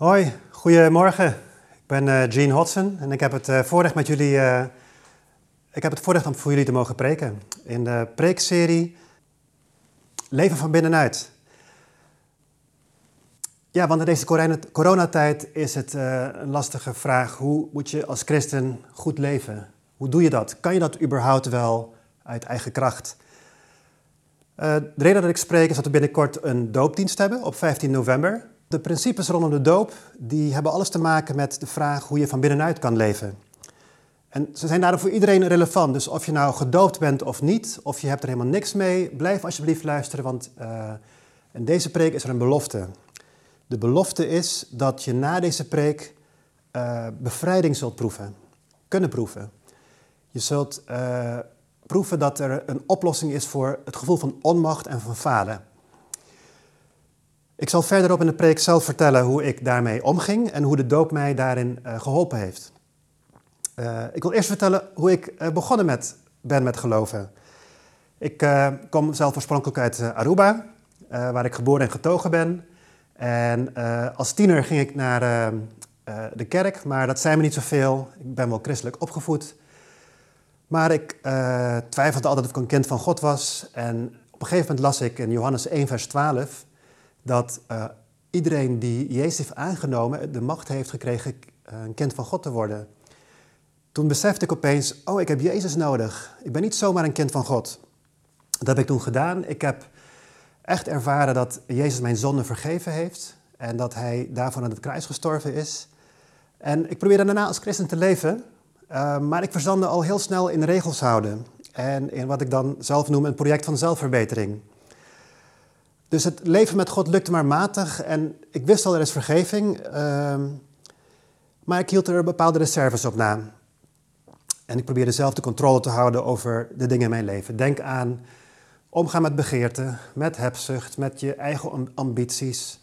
Hoi, goedemorgen. Ik ben uh, Gene Hodson en ik heb het uh, voorrecht met jullie. Uh, ik heb het voorrecht om voor jullie te mogen preken in de preekserie Leven van binnenuit. Ja, want in deze coronatijd is het een lastige vraag: hoe moet je als christen goed leven? Hoe doe je dat? Kan je dat überhaupt wel uit eigen kracht? de reden dat ik spreek is dat we binnenkort een doopdienst hebben op 15 november. De principes rondom de doop die hebben alles te maken met de vraag hoe je van binnenuit kan leven. En ze zijn daarom voor iedereen relevant. Dus of je nou gedoopt bent of niet, of je hebt er helemaal niks mee, blijf alsjeblieft luisteren, want uh, in deze preek is er een belofte. De belofte is dat je na deze preek uh, bevrijding zult proeven, kunnen proeven. Je zult uh, proeven dat er een oplossing is voor het gevoel van onmacht en van falen. Ik zal verderop in de preek zelf vertellen hoe ik daarmee omging en hoe de doop mij daarin uh, geholpen heeft. Uh, ik wil eerst vertellen hoe ik uh, begonnen met, ben met geloven. Ik kom zelf oorspronkelijk uit Aruba, waar ik geboren en getogen ben. En als tiener ging ik naar de kerk, maar dat zei me niet zoveel. Ik ben wel christelijk opgevoed. Maar ik twijfelde altijd of ik een kind van God was. En op een gegeven moment las ik in Johannes 1, vers 12 dat uh, iedereen die Jezus heeft aangenomen de macht heeft gekregen uh, een kind van God te worden. Toen besefte ik opeens, oh, ik heb Jezus nodig. Ik ben niet zomaar een kind van God. Dat heb ik toen gedaan. Ik heb echt ervaren dat Jezus mijn zonde vergeven heeft en dat hij daarvoor aan het kruis gestorven is. En ik probeerde daarna als christen te leven, uh, maar ik verzandde al heel snel in regels houden en in wat ik dan zelf noem een project van zelfverbetering. Dus het leven met God lukte maar matig en ik wist al er is vergeving, uh, maar ik hield er bepaalde reserves op na. En ik probeerde zelf de controle te houden over de dingen in mijn leven. Denk aan omgaan met begeerte, met hebzucht, met je eigen ambities.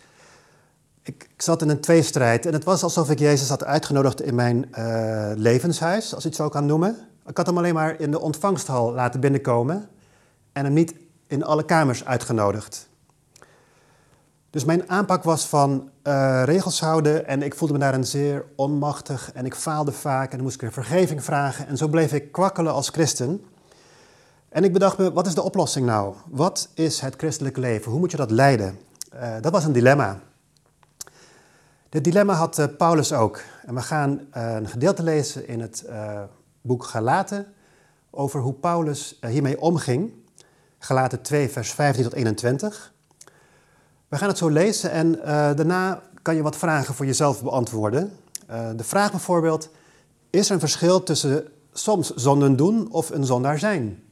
Ik, ik, zat in een tweestrijd en het was alsof ik Jezus had uitgenodigd in mijn uh, levenshuis, als je het zo kan noemen. Ik had hem alleen maar in de ontvangsthal laten binnenkomen en hem niet in alle kamers uitgenodigd. Dus mijn aanpak was van uh, regels houden en ik voelde me daarin zeer onmachtig en ik faalde vaak en dan moest ik weer vergeving vragen. En zo bleef ik kwakkelen als christen. En ik bedacht me, wat is de oplossing nou? Wat is het christelijk leven? Hoe moet je dat leiden? Uh, dat was een dilemma. Dit dilemma had uh, Paulus ook. En we gaan een gedeelte lezen in het boek Galaten over hoe Paulus hiermee omging. Galaten 2, vers 15 tot 21. We gaan het zo lezen en uh, daarna kan je wat vragen voor jezelf beantwoorden. Uh, de vraag bijvoorbeeld, is er een verschil tussen soms zonden doen of een zondaar zijn?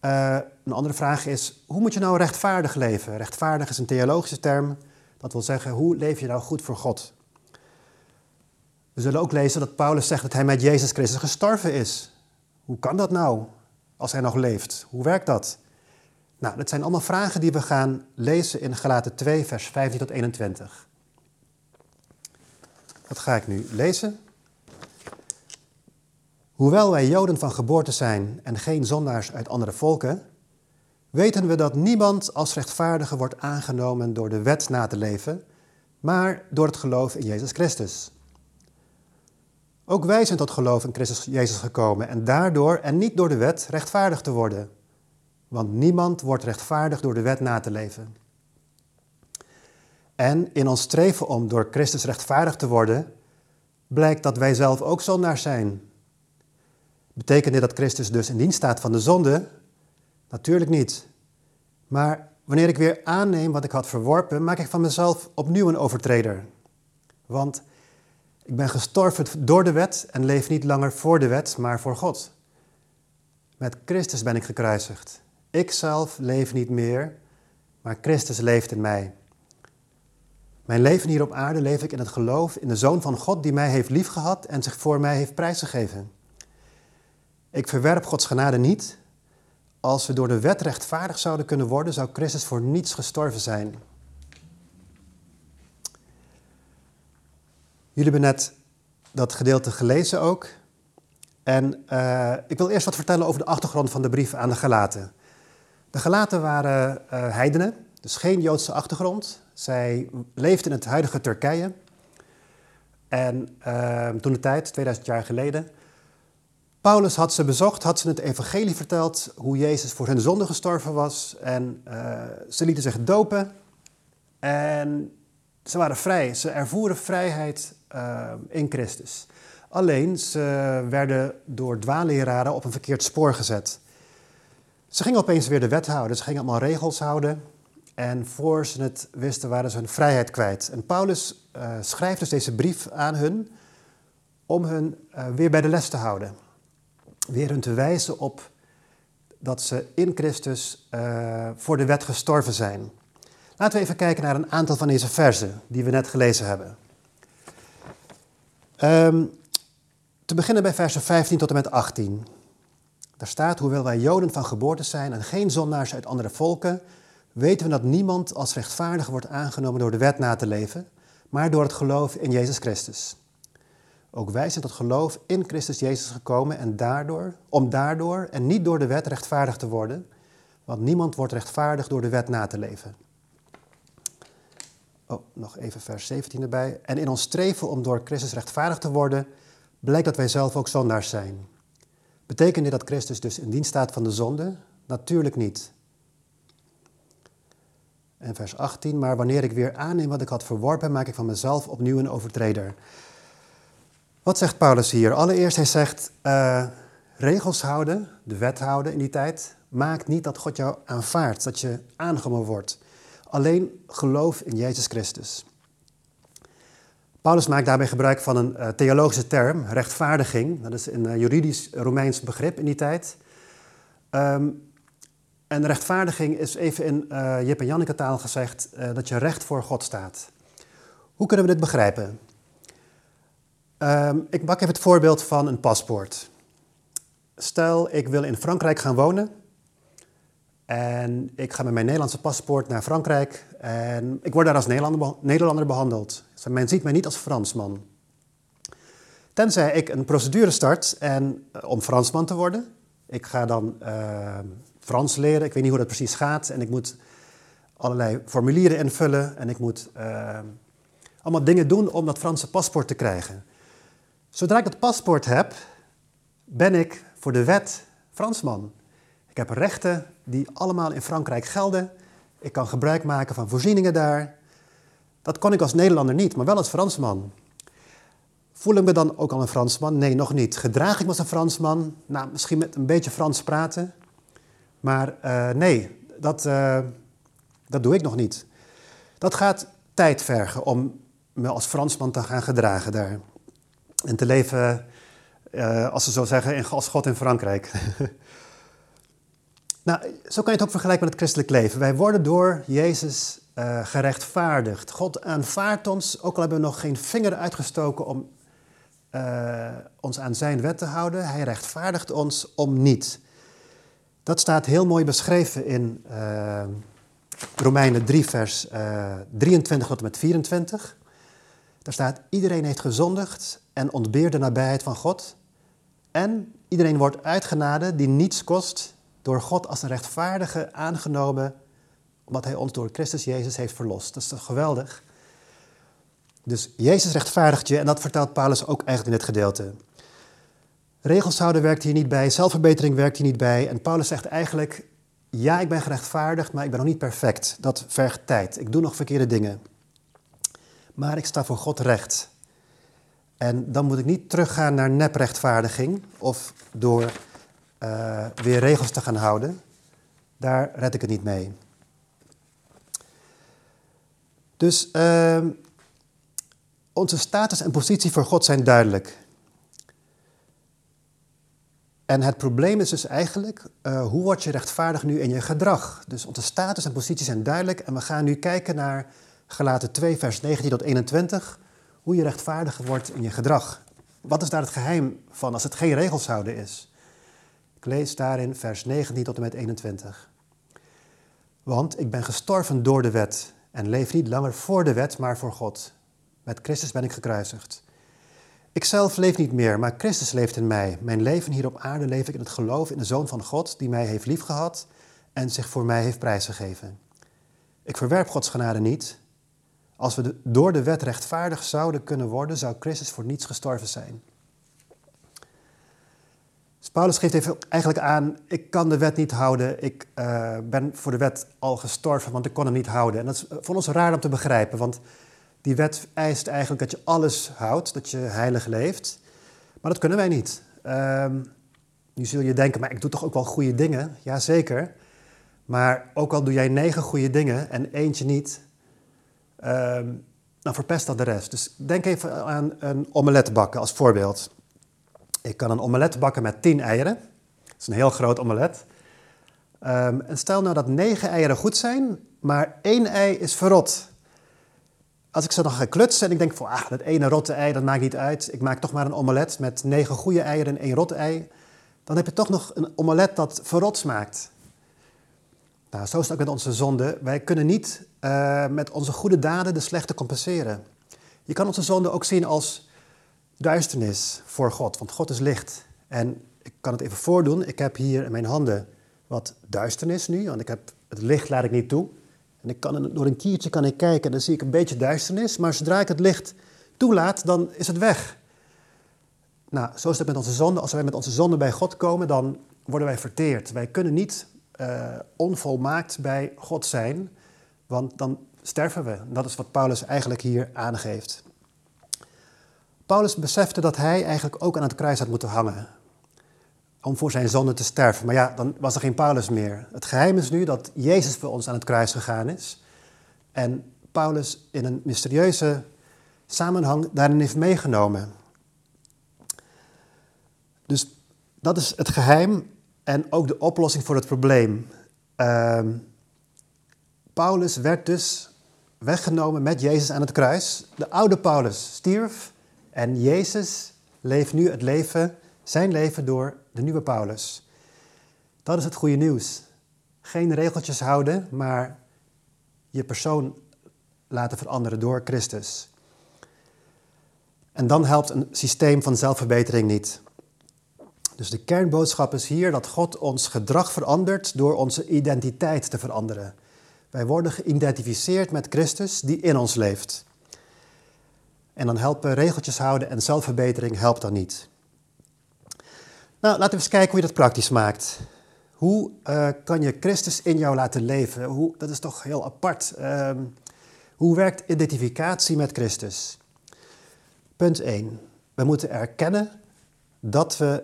Uh, een andere vraag is, hoe moet je nou rechtvaardig leven? Rechtvaardig is een theologische term. Dat wil zeggen, hoe leef je nou goed voor God? We zullen ook lezen dat Paulus zegt dat hij met Jezus Christus gestorven is. Hoe kan dat nou, als hij nog leeft? Hoe werkt dat? Nou, dat zijn allemaal vragen die we gaan lezen in Galaten 2, vers 15 tot 21. Dat ga ik nu lezen. Hoewel wij Joden van geboorte zijn en geen zondaars uit andere volken, weten we dat niemand als rechtvaardige wordt aangenomen door de wet na te leven, maar door het geloof in Jezus Christus. Ook wij zijn tot geloof in Christus Jezus gekomen en daardoor en niet door de wet rechtvaardig te worden want niemand wordt rechtvaardig door de wet na te leven. En in ons streven om door Christus rechtvaardig te worden, blijkt dat wij zelf ook zondaars zijn. Betekent dit dat Christus dus in dienst staat van de zonde? Natuurlijk niet. Maar wanneer ik weer aanneem wat ik had verworpen, maak ik van mezelf opnieuw een overtreder. Want ik ben gestorven door de wet en leef niet langer voor de wet, maar voor God. Met Christus ben ik gekruisigd. Ik zelf leef niet meer, maar Christus leeft in mij. Mijn leven hier op aarde leef ik in het geloof in de Zoon van God die mij heeft liefgehad en zich voor mij heeft prijsgegeven. Ik verwerp Gods genade niet. Als we door de wet rechtvaardig zouden kunnen worden, zou Christus voor niets gestorven zijn. Jullie hebben net dat gedeelte gelezen ook. En uh, ik wil eerst wat vertellen over de achtergrond van de brief aan de Galaten. De gelaten waren uh, heidenen, dus geen Joodse achtergrond. Zij leefde in het huidige Turkije. En uh, toen de tijd, 2000 jaar geleden, Paulus had ze bezocht, had ze het evangelie verteld, hoe Jezus voor hun zonde gestorven was. En uh, ze lieten zich dopen. En ze waren vrij, ze ervoeren vrijheid uh, in Christus. Alleen, ze werden door dwaalleraren op een verkeerd spoor gezet. Ze gingen opeens weer de wet houden, ze gingen allemaal regels houden. En voor ze het wisten, waren ze hun vrijheid kwijt. En Paulus uh, schrijft dus deze brief aan hun om hun uh, weer bij de les te houden. Weer hun te wijzen op dat ze in Christus uh, voor de wet gestorven zijn. Laten we even kijken naar een aantal van deze versen die we net gelezen hebben. Um, te beginnen bij versen 15 tot en met 18. Daar staat, hoewel wij Joden van geboorte zijn en geen zondaars uit andere volken, weten we dat niemand als rechtvaardig wordt aangenomen door de wet na te leven, maar door het geloof in Jezus Christus. Ook wij zijn tot geloof in Christus Jezus gekomen en daardoor, om daardoor en niet door de wet rechtvaardig te worden, want niemand wordt rechtvaardig door de wet na te leven. Oh, nog even vers 17 erbij. En in ons streven om door Christus rechtvaardig te worden, blijkt dat wij zelf ook zondaars zijn. Betekent dit dat Christus dus in dienst staat van de zonde? Natuurlijk niet. En vers 18, maar wanneer ik weer aanneem wat ik had verworpen, maak ik van mezelf opnieuw een overtreder. Wat zegt Paulus hier? Allereerst, hij zegt, uh, regels houden, de wet houden in die tijd, maakt niet dat God jou aanvaardt, dat je aangenomen wordt. Alleen geloof in Jezus Christus. Paulus maakt daarbij gebruik van een uh, theologische term, rechtvaardiging. Dat is een uh, juridisch Romeins begrip in die tijd. Um, en rechtvaardiging is even in uh, Jip en Janneke taal gezegd dat je recht voor God staat. Hoe kunnen we dit begrijpen? Um, ik pak even het voorbeeld van een paspoort. Stel, ik wil in Frankrijk gaan wonen. En ik ga met mijn Nederlandse paspoort naar Frankrijk. En ik word daar als Nederlander, behandeld. Dus men ziet mij niet als Fransman. Tenzij ik een procedure start en, uh, om Fransman te worden. Ik ga dan uh, Frans leren. Ik weet niet hoe dat precies gaat. En ik moet allerlei formulieren invullen. En ik moet uh, allemaal dingen doen om dat Franse paspoort te krijgen. Zodra ik dat paspoort heb, ben ik voor de wet Fransman. Ik heb rechten die allemaal in Frankrijk gelden. Ik kan gebruik maken van voorzieningen daar. Dat kon ik als Nederlander niet, maar wel als Fransman. Voel ik me dan ook al een Fransman? Nee, nog niet. Gedraag ik me als een Fransman? Nou, misschien met een beetje Frans praten. Maar uh, nee, dat, uh, dat doe ik nog niet. Dat gaat tijd vergen om me als Fransman te gaan gedragen daar. En te leven, uh, als ze zo zeggen, als God in Frankrijk. nou, zo kan je het ook vergelijken met het christelijk leven. Wij worden door Jezus uh, gerechtvaardigd. God aanvaardt ons, ook al hebben we nog geen vinger uitgestoken om uh, ons aan zijn wet te houden. Hij rechtvaardigt ons om niet. Dat staat heel mooi beschreven in uh, Romeinen 3, vers 23 tot en met 24. Daar staat, iedereen heeft gezondigd en ontbeert de nabijheid van God. En iedereen wordt uitgenade die niets kost, door God als een rechtvaardige aangenomen omdat hij ons door Christus Jezus heeft verlost. Dat is toch geweldig? Dus Jezus rechtvaardigt je en dat vertelt Paulus ook eigenlijk in dit gedeelte. Regels houden werkt hier niet bij, zelfverbetering werkt hier niet bij. En Paulus zegt eigenlijk, ja, ik ben gerechtvaardigd, maar ik ben nog niet perfect. Dat vergt tijd. Ik doe nog verkeerde dingen. Maar ik sta voor God recht. En dan moet ik niet teruggaan naar neprechtvaardiging of door uh, weer regels te gaan houden. Daar red ik het niet mee. Dus uh, onze status en positie voor God zijn duidelijk. En het probleem is dus eigenlijk, uh, hoe word je rechtvaardig nu in je gedrag? Dus onze status en positie zijn duidelijk en we gaan nu kijken naar Gelaten 2, vers 19 tot 21, hoe je rechtvaardig wordt in je gedrag. Wat is daar het geheim van als het geen regels houden is? Ik lees daarin vers 19 tot en met 21. Want ik ben gestorven door de wet en leef niet langer voor de wet, maar voor God. Met Christus ben ik gekruisigd. Ik zelf leef niet meer, maar Christus leeft in mij. Mijn leven hier op aarde leef ik in het geloof in de Zoon van God, die mij heeft liefgehad en zich voor mij heeft prijsgegeven. Ik verwerp Gods genade niet. Als we door de wet rechtvaardig zouden kunnen worden, zou Christus voor niets gestorven zijn. Dus Paulus geeft eigenlijk aan, ik kan de wet niet houden, ik uh, ben voor de wet al gestorven, want ik kon hem niet houden. En dat is voor ons raar om te begrijpen, want die wet eist eigenlijk dat je alles houdt, dat je heilig leeft. Maar dat kunnen wij niet. Um, nu zul je denken, maar ik doe toch ook wel goede dingen? Jazeker. Maar ook al doe jij negen goede dingen en eentje niet, um, dan verpest dat de rest. Dus denk even aan een omelet bakken als voorbeeld. Ik kan een omelet bakken met 10 eieren. Dat is een heel groot omelet. Um, en stel nou dat 9 eieren goed zijn, maar één ei is verrot. Als ik zo nog ga klutsen en ik denk van, ah, dat ene rotte ei, dat maakt niet uit. Ik maak toch maar een omelet met 9 goede eieren en één rotte ei. Dan heb je toch nog een omelet dat verrot smaakt. Nou, zo is het ook met onze zonde. Wij kunnen niet uh, met onze goede daden de slechte compenseren. Je kan onze zonde ook zien als duisternis voor God, want God is licht. En ik kan het even voordoen. Ik heb hier in mijn handen wat duisternis nu, want ik heb, het licht laat ik niet toe. En ik kan, door een kiertje kan ik kijken en dan zie ik een beetje duisternis, maar zodra ik het licht toelaat, dan is het weg. Nou, zo is het met onze zonde. Als wij met onze zonde bij God komen, dan worden wij verteerd. Wij kunnen niet uh, onvolmaakt bij God zijn, want dan sterven we. Dat is wat Paulus eigenlijk hier aangeeft. Paulus besefte dat hij eigenlijk ook aan het kruis had moeten hangen. Om voor zijn zonde te sterven. Maar ja, dan was er geen Paulus meer. Het geheim is nu dat Jezus voor ons aan het kruis gegaan is. En Paulus in een mysterieuze samenhang daarin heeft meegenomen. Dus dat is het geheim en ook de oplossing voor het probleem. Uh, Paulus werd dus weggenomen met Jezus aan het kruis. De oude Paulus stierf en Jezus leeft nu het leven, zijn leven door de nieuwe Paulus. Dat is het goede nieuws. Geen regeltjes houden, maar je persoon laten veranderen door Christus. En dan helpt een systeem van zelfverbetering niet. Dus de kernboodschap is hier dat God ons gedrag verandert door onze identiteit te veranderen. Wij worden geïdentificeerd met Christus die in ons leeft. En dan helpen regeltjes houden en zelfverbetering helpt dan niet. Nou, laten we eens kijken hoe je dat praktisch maakt. Hoe uh, kan je Christus in jou laten leven? Hoe, dat is toch heel apart. Uh, hoe werkt identificatie met Christus? Punt 1. We moeten erkennen dat we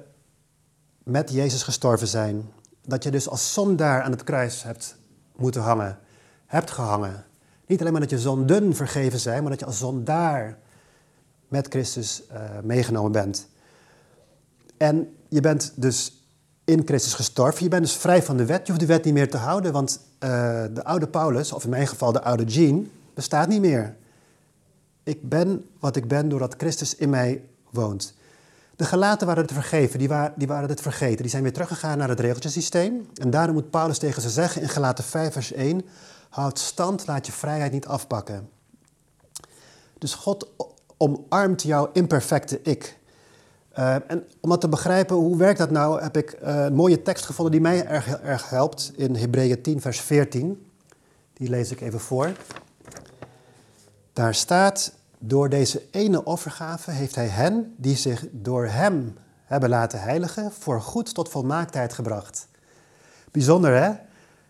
met Jezus gestorven zijn. Dat je dus als zondaar aan het kruis hebt moeten hangen, hebt gehangen. Niet alleen maar dat je zonden vergeven zijn, maar dat je als zondaar met Christus uh, meegenomen bent. En je bent dus in Christus gestorven. Je bent dus vrij van de wet. Je hoeft de wet niet meer te houden, want uh, de oude Paulus, of in mijn geval de oude Jean, bestaat niet meer. Ik ben wat ik ben doordat Christus in mij woont. De gelaten waren het vergeven, die, waren, die waren het vergeten. Die zijn weer teruggegaan naar het regeltjesysteem. En daarom moet Paulus tegen ze zeggen in gelaten 5 vers 1... Houd stand, laat je vrijheid niet afpakken. Dus God omarmt jouw imperfecte ik. Uh, en om dat te begrijpen, hoe werkt dat nou, heb ik uh, een mooie tekst gevonden die mij erg, erg helpt in Hebreeën 10, vers 14. Die lees ik even voor. Daar staat, door deze ene offergave heeft hij hen die zich door hem hebben laten heiligen, voor goed tot volmaaktheid gebracht. Bijzonder hè?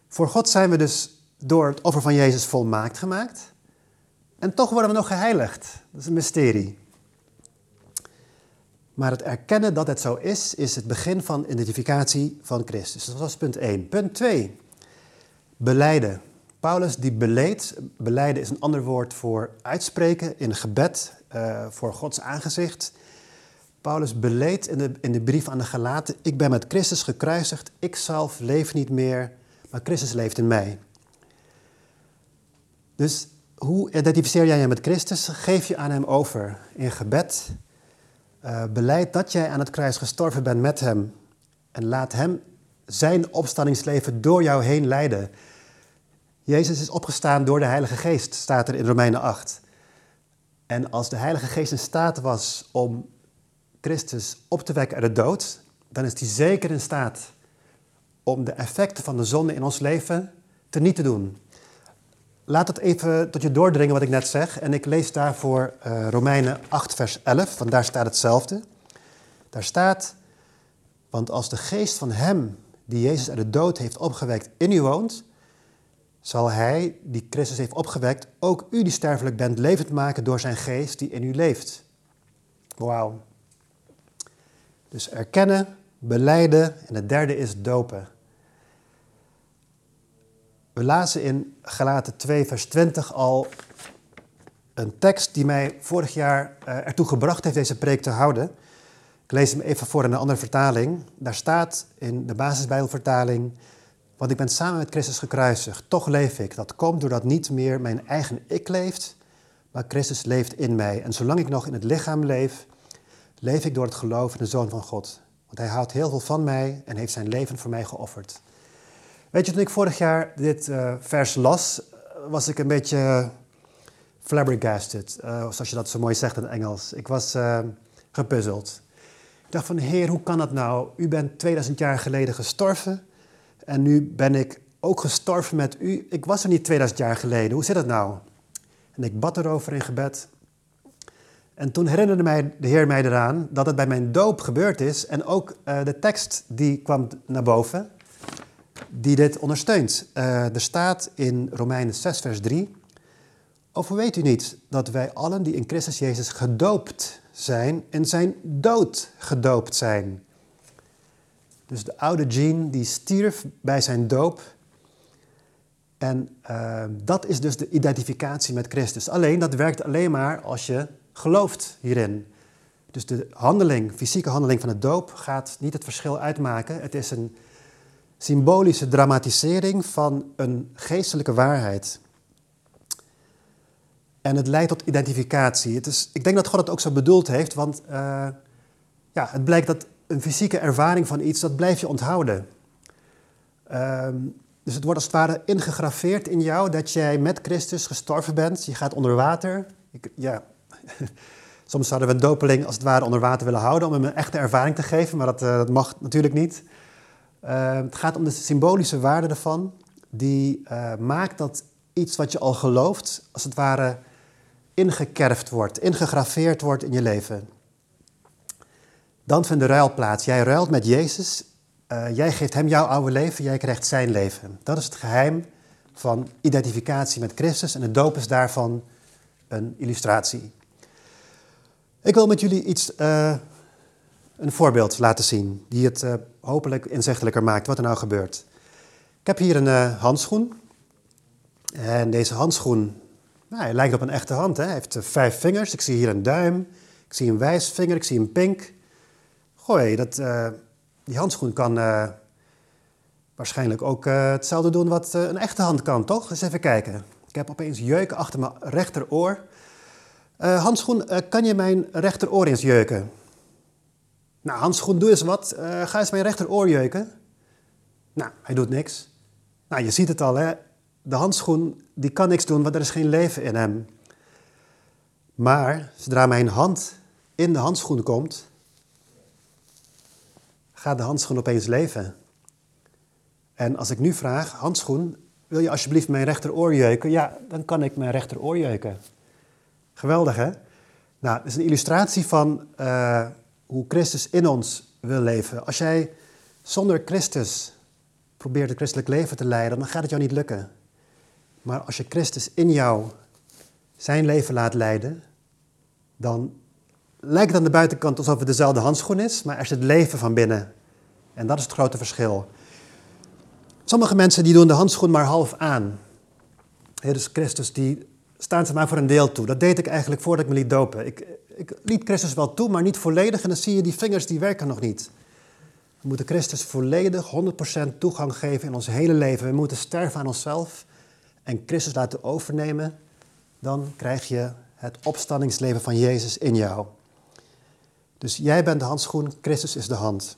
Voor God zijn we dus door het offer van Jezus volmaakt gemaakt. En toch worden we nog geheiligd. Dat is een mysterie. Maar het erkennen dat het zo is, is het begin van identificatie van Christus. Dat was punt 1. Punt 2. Beleiden. Paulus die beleed, beleiden is een ander woord voor uitspreken in gebed uh, voor Gods aangezicht. Paulus beleed in de, in de brief aan de Galaten, ik ben met Christus gekruisigd, ik zelf leef niet meer, maar Christus leeft in mij. Dus hoe identificeer jij je met Christus? Geef je aan Hem over in gebed. Uh, beleid dat jij aan het kruis gestorven bent met Hem. En laat Hem zijn opstandingsleven door jou heen leiden. Jezus is opgestaan door de Heilige Geest, staat er in Romeinen 8. En als de Heilige Geest in staat was om Christus op te wekken uit de dood, dan is hij zeker in staat om de effecten van de zonde in ons leven te niet te doen. Laat het even tot je doordringen wat ik net zeg. En ik lees daarvoor uh, Romeinen 8, vers 11, want daar staat hetzelfde. Daar staat, want als de geest van hem die Jezus uit de dood heeft opgewekt in u woont, zal hij, die Christus heeft opgewekt, ook u die sterfelijk bent levend maken door zijn geest die in u leeft. Wauw. Dus erkennen, beleiden en het derde is dopen. We lazen in Galaten 2, vers 20 al een tekst die mij vorig jaar uh, ertoe gebracht heeft deze preek te houden. Ik lees hem even voor in een andere vertaling. Daar staat in de basisbijbelvertaling, want ik ben samen met Christus gekruisigd, toch leef ik. Dat komt doordat niet meer mijn eigen ik leeft, maar Christus leeft in mij. En zolang ik nog in het lichaam leef, leef ik door het geloof in de Zoon van God. Want hij houdt heel veel van mij en heeft zijn leven voor mij geofferd. Weet je, toen ik vorig jaar dit uh, vers las, was ik een beetje flabbergasted, uh, zoals je dat zo mooi zegt in het Engels. Ik was uh, gepuzzeld. Ik dacht van, heer, hoe kan dat nou? U bent 2000 jaar geleden gestorven en nu ben ik ook gestorven met u. Ik was er niet 2000 jaar geleden, hoe zit dat nou? En ik bad erover in gebed. En toen herinnerde mij de Heer mij eraan dat het bij mijn doop gebeurd is. En ook de tekst die kwam naar boven, die dit ondersteunt. Uh, er staat in Romeinen 6, vers 3. Of weet u niet dat wij allen die in Christus Jezus gedoopt zijn, in zijn dood gedoopt zijn? Dus de oude Jean die stierf bij zijn doop. En uh, dat is dus de identificatie met Christus. Alleen dat werkt alleen maar als je gelooft hierin. Dus de handeling, fysieke handeling van het doop gaat niet het verschil uitmaken. Het is een symbolische dramatisering van een geestelijke waarheid. En het leidt tot identificatie. Het is, ik denk dat God het ook zo bedoeld heeft, want uh, ja, het blijkt dat een fysieke ervaring van iets, dat blijf je onthouden. Uh, dus het wordt als het ware ingegraveerd in jou dat jij met Christus gestorven bent. Je gaat onder water. Ik, ja, Soms zouden we een dopeling als het ware onder water willen houden om hem een echte ervaring te geven, maar dat, uh, dat mag natuurlijk niet. Uh, het gaat om de symbolische waarde ervan, die uh, maakt dat iets wat je al gelooft, als het ware ingekerfd wordt, ingegraveerd wordt in je leven. Dan vindt de ruil plaats. Jij ruilt met Jezus, jij geeft hem jouw oude leven, jij krijgt zijn leven. Dat is het geheim van identificatie met Christus en de doop is daarvan een illustratie. Ik wil met jullie iets, uh, een voorbeeld laten zien, die het uh, hopelijk inzichtelijker maakt wat er nou gebeurt. Ik heb hier een uh, handschoen. En deze handschoen nou, hij lijkt op een echte hand. Hè? Hij heeft vijf vingers. Ik zie hier een duim. Ik zie een wijsvinger. Ik zie een pink. Gooi, dat, die handschoen kan waarschijnlijk ook hetzelfde doen wat een echte hand kan, toch? Eens even kijken. Ik heb opeens jeuken achter mijn rechteroor. Handschoen, kan je mijn rechteroor eens jeuken? Nou, handschoen, doe eens wat. Uh, ga eens mijn rechteroor jeuken. Nou, hij doet niks. Nou, je ziet het al, hè. De handschoen, die kan niks doen, want er is geen leven in hem. Maar, zodra mijn hand in de handschoen komt, gaat de handschoen opeens leven. En als ik nu vraag, handschoen, wil je alsjeblieft mijn rechteroor jeuken? Ja, dan kan ik mijn rechteroor jeuken. Geweldig, hè? Nou, het is een illustratie van uh, hoe Christus in ons wil leven. Als jij zonder Christus probeert het christelijk leven te leiden, dan gaat het jou niet lukken. Maar als je Christus in jou zijn leven laat leiden, dan lijkt het aan de buitenkant alsof het dezelfde handschoen is, maar er zit leven van binnen. En dat is het grote verschil. Sommige mensen die doen de handschoen maar half aan. dus Christus die staan ze maar voor een deel toe. Dat deed ik eigenlijk voordat ik me liet dopen. Ik, ik liet Christus wel toe, maar niet volledig. En dan zie je die vingers, die werken nog niet. We moeten Christus volledig, 100% toegang geven in ons hele leven. We moeten sterven aan onszelf en Christus laten overnemen. Dan krijg je het opstandingsleven van Jezus in jou. Dus jij bent de handschoen, Christus is de hand.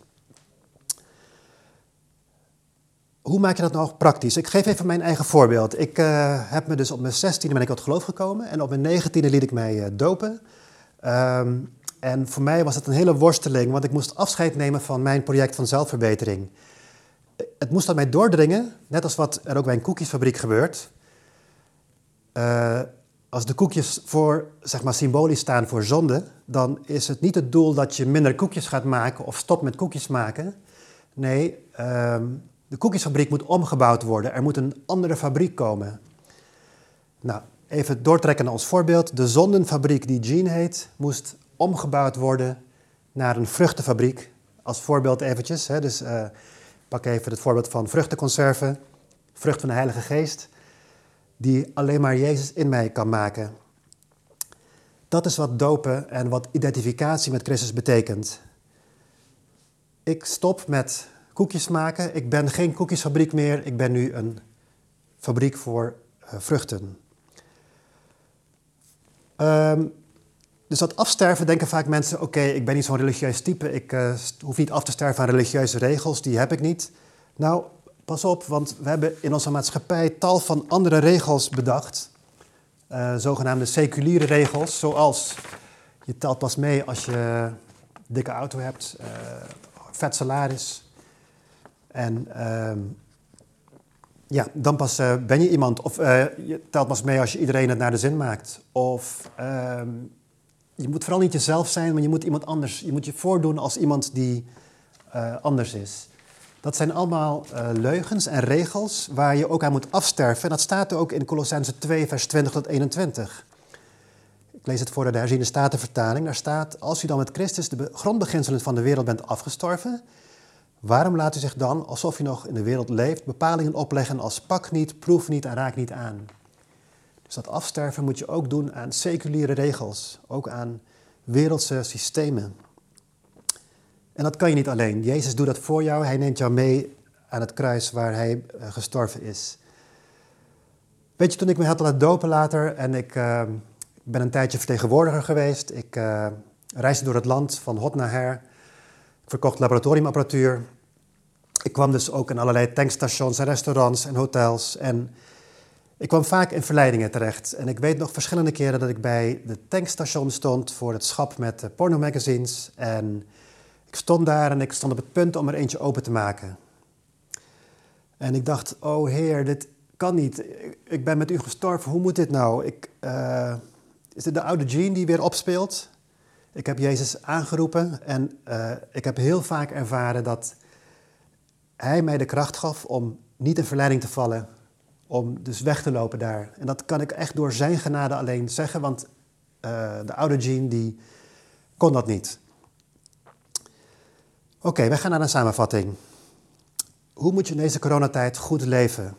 hoe maak je dat nou praktisch? Ik geef even mijn eigen voorbeeld. Ik uh, heb me dus op mijn 16e ben ik tot geloof gekomen en op mijn 19e liet ik mij uh, dopen. Um, en voor mij was het een hele worsteling, want ik moest afscheid nemen van mijn project van zelfverbetering. Het moest aan mij doordringen, net als wat er ook bij een koekjesfabriek gebeurt. eh, als de koekjes voor, zeg maar, symbolisch staan voor zonde, dan is het niet het doel dat je minder koekjes gaat maken of stopt met koekjes maken. Nee, ehm, de koekjesfabriek moet omgebouwd worden. Er moet een andere fabriek komen. Nou, even doortrekken ons voorbeeld. De zondenfabriek die Jean heet, moest omgebouwd worden naar een vruchtenfabriek. Als voorbeeld eventjes. Hè. Dus uh, pak even het voorbeeld van vruchtenconserven. Vrucht van de Heilige Geest. Die alleen maar Jezus in mij kan maken. Dat is wat dopen en wat identificatie met Christus betekent. Ik stop met koekjes maken. Ik ben geen koekjesfabriek meer. Ik ben nu een fabriek voor uh, vruchten. Um, dus dat afsterven denken vaak mensen: oké, ik ben niet zo'n religieus type. Ik uh, hoef niet af te sterven aan religieuze regels. Die heb ik niet. Nou, pas op, want we hebben in onze maatschappij tal van andere regels bedacht. Uh, zogenaamde seculiere regels, zoals je telt pas mee als je dikke auto hebt, uh, vet salaris. En uh, ja, dan pas uh, ben je iemand. Of je telt pas mee als je iedereen het naar de zin maakt. Of ehm, je moet vooral niet jezelf zijn, maar je moet iemand anders. Je moet je voordoen als iemand die anders is. Dat zijn allemaal leugens en regels waar je ook aan moet afsterven. En dat staat er ook in Colossense 2, vers 20 tot 21. Ik lees het voor de herziene statenvertaling. Daar staat, als u dan met Christus de grondbeginselen van de wereld bent afgestorven, waarom laat u zich dan, alsof u nog in de wereld leeft, bepalingen opleggen als pak niet, proef niet en raak niet aan? Dus dat afsterven moet je ook doen aan seculiere regels, ook aan wereldse systemen. En dat kan je niet alleen. Jezus doet dat voor jou. Hij neemt jou mee aan het kruis waar hij uh, gestorven is. Weet je, toen ik me had laten dopen later en ik uh, ben een tijdje vertegenwoordiger geweest. Ik uh, reisde door het land van hot naar her. Verkocht laboratoriumapparatuur. Ik kwam dus ook in allerlei tankstations en restaurants en hotels. En ik kwam vaak in verleidingen terecht. En ik weet nog verschillende keren dat ik bij de tankstation stond voor het schap met pornomagazines. En ik stond daar en ik stond op het punt om er eentje open te maken. En ik dacht, oh heer, dit kan niet. Ik ben met u gestorven, hoe moet dit nou? Ik, uh, is dit de oude Jean die weer opspeelt? Ik heb Jezus aangeroepen en uh, ik heb heel vaak ervaren dat Hij mij de kracht gaf om niet in verleiding te vallen, om dus weg te lopen daar. En dat kan ik echt door Zijn genade alleen zeggen, want uh, de oude Jean die kon dat niet. Oké, okay, we gaan naar een samenvatting. Hoe moet je in deze coronatijd goed leven?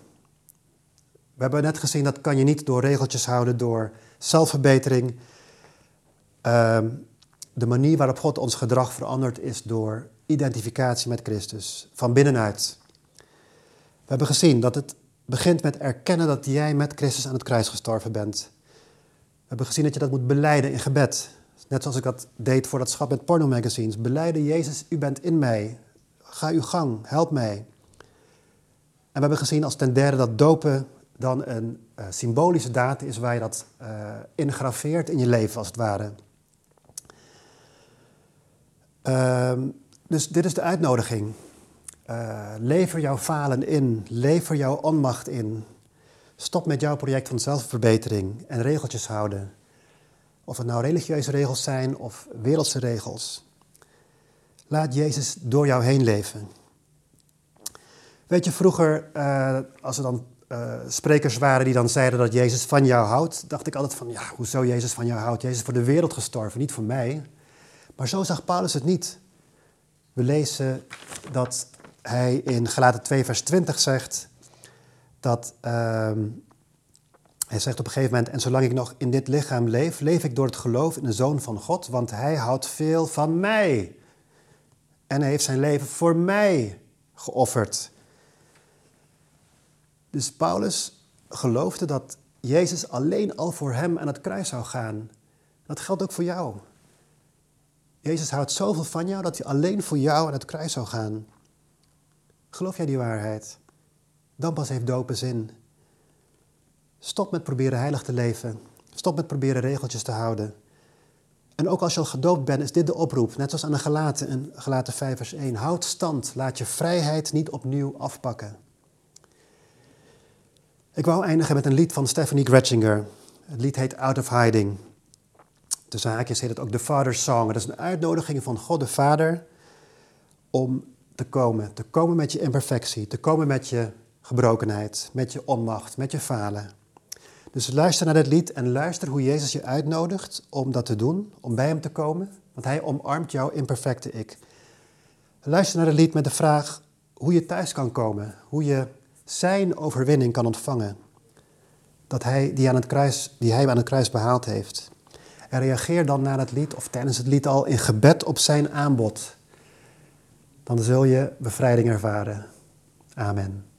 We hebben net gezien dat kan je niet door regeltjes houden, door zelfverbetering. Uh, de manier waarop God ons gedrag verandert is door identificatie met Christus, van binnenuit. We hebben gezien dat het begint met erkennen dat jij met Christus aan het kruis gestorven bent. We hebben gezien dat je dat moet beleiden in gebed. Net zoals ik dat deed voor dat schap met pornomagazines. Beleiden, Jezus, u bent in mij. Ga uw gang, help mij. En we hebben gezien als ten derde dat dopen dan een uh, symbolische daad is waar je dat uh, ingraveert in je leven, als het ware. Uh, dus dit is de uitnodiging. Uh, lever jouw falen in, lever jouw onmacht in. Stop met jouw project van zelfverbetering en regeltjes houden. Of het nou religieuze regels zijn of wereldse regels. Laat Jezus door jou heen leven. Weet je, vroeger, uh, als er dan uh, sprekers waren die dan zeiden dat Jezus van jou houdt, dacht ik altijd van, ja, hoezo Jezus van jou houdt? Jezus is voor de wereld gestorven, niet voor mij. Maar zo zag Paulus het niet. We lezen dat hij in Galaten 2, vers 20 zegt dat uh, hij zegt op een gegeven moment, en zolang ik nog in dit lichaam leef, leef ik door het geloof in de Zoon van God, want hij houdt veel van mij. En hij heeft zijn leven voor mij geofferd. Dus Paulus geloofde dat Jezus alleen al voor hem aan het kruis zou gaan. Dat geldt ook voor jou. Jezus houdt zoveel van jou dat hij alleen voor jou aan het kruis zou gaan. Geloof jij die waarheid? Dan pas heeft dopen zin. Stop met proberen heilig te leven. Stop met proberen regeltjes te houden. En ook als je al gedoopt bent, is dit de oproep, net zoals aan de Galaten in Galaten 5 vers 1. Houd stand, laat je vrijheid niet opnieuw afpakken. Ik wou eindigen met een lied van Stephanie Gretchinger. Het lied heet Out of Hiding. Tussen haakjes heet het ook de Father's Song. Dat is een uitnodiging van God de Vader om te komen. Te komen met je imperfectie, te komen met je gebrokenheid, met je onmacht, met je falen. Dus luister naar dit lied en luister hoe Jezus je uitnodigt om dat te doen, om bij hem te komen, want hij omarmt jouw imperfecte ik. Luister naar het lied met de vraag hoe je thuis kan komen, hoe je zijn overwinning kan ontvangen, dat hij, die, aan het kruis, die hij aan het kruis behaald heeft. En reageer dan na het lied of tijdens het lied al in gebed op zijn aanbod. Dan zul je bevrijding ervaren. Amen.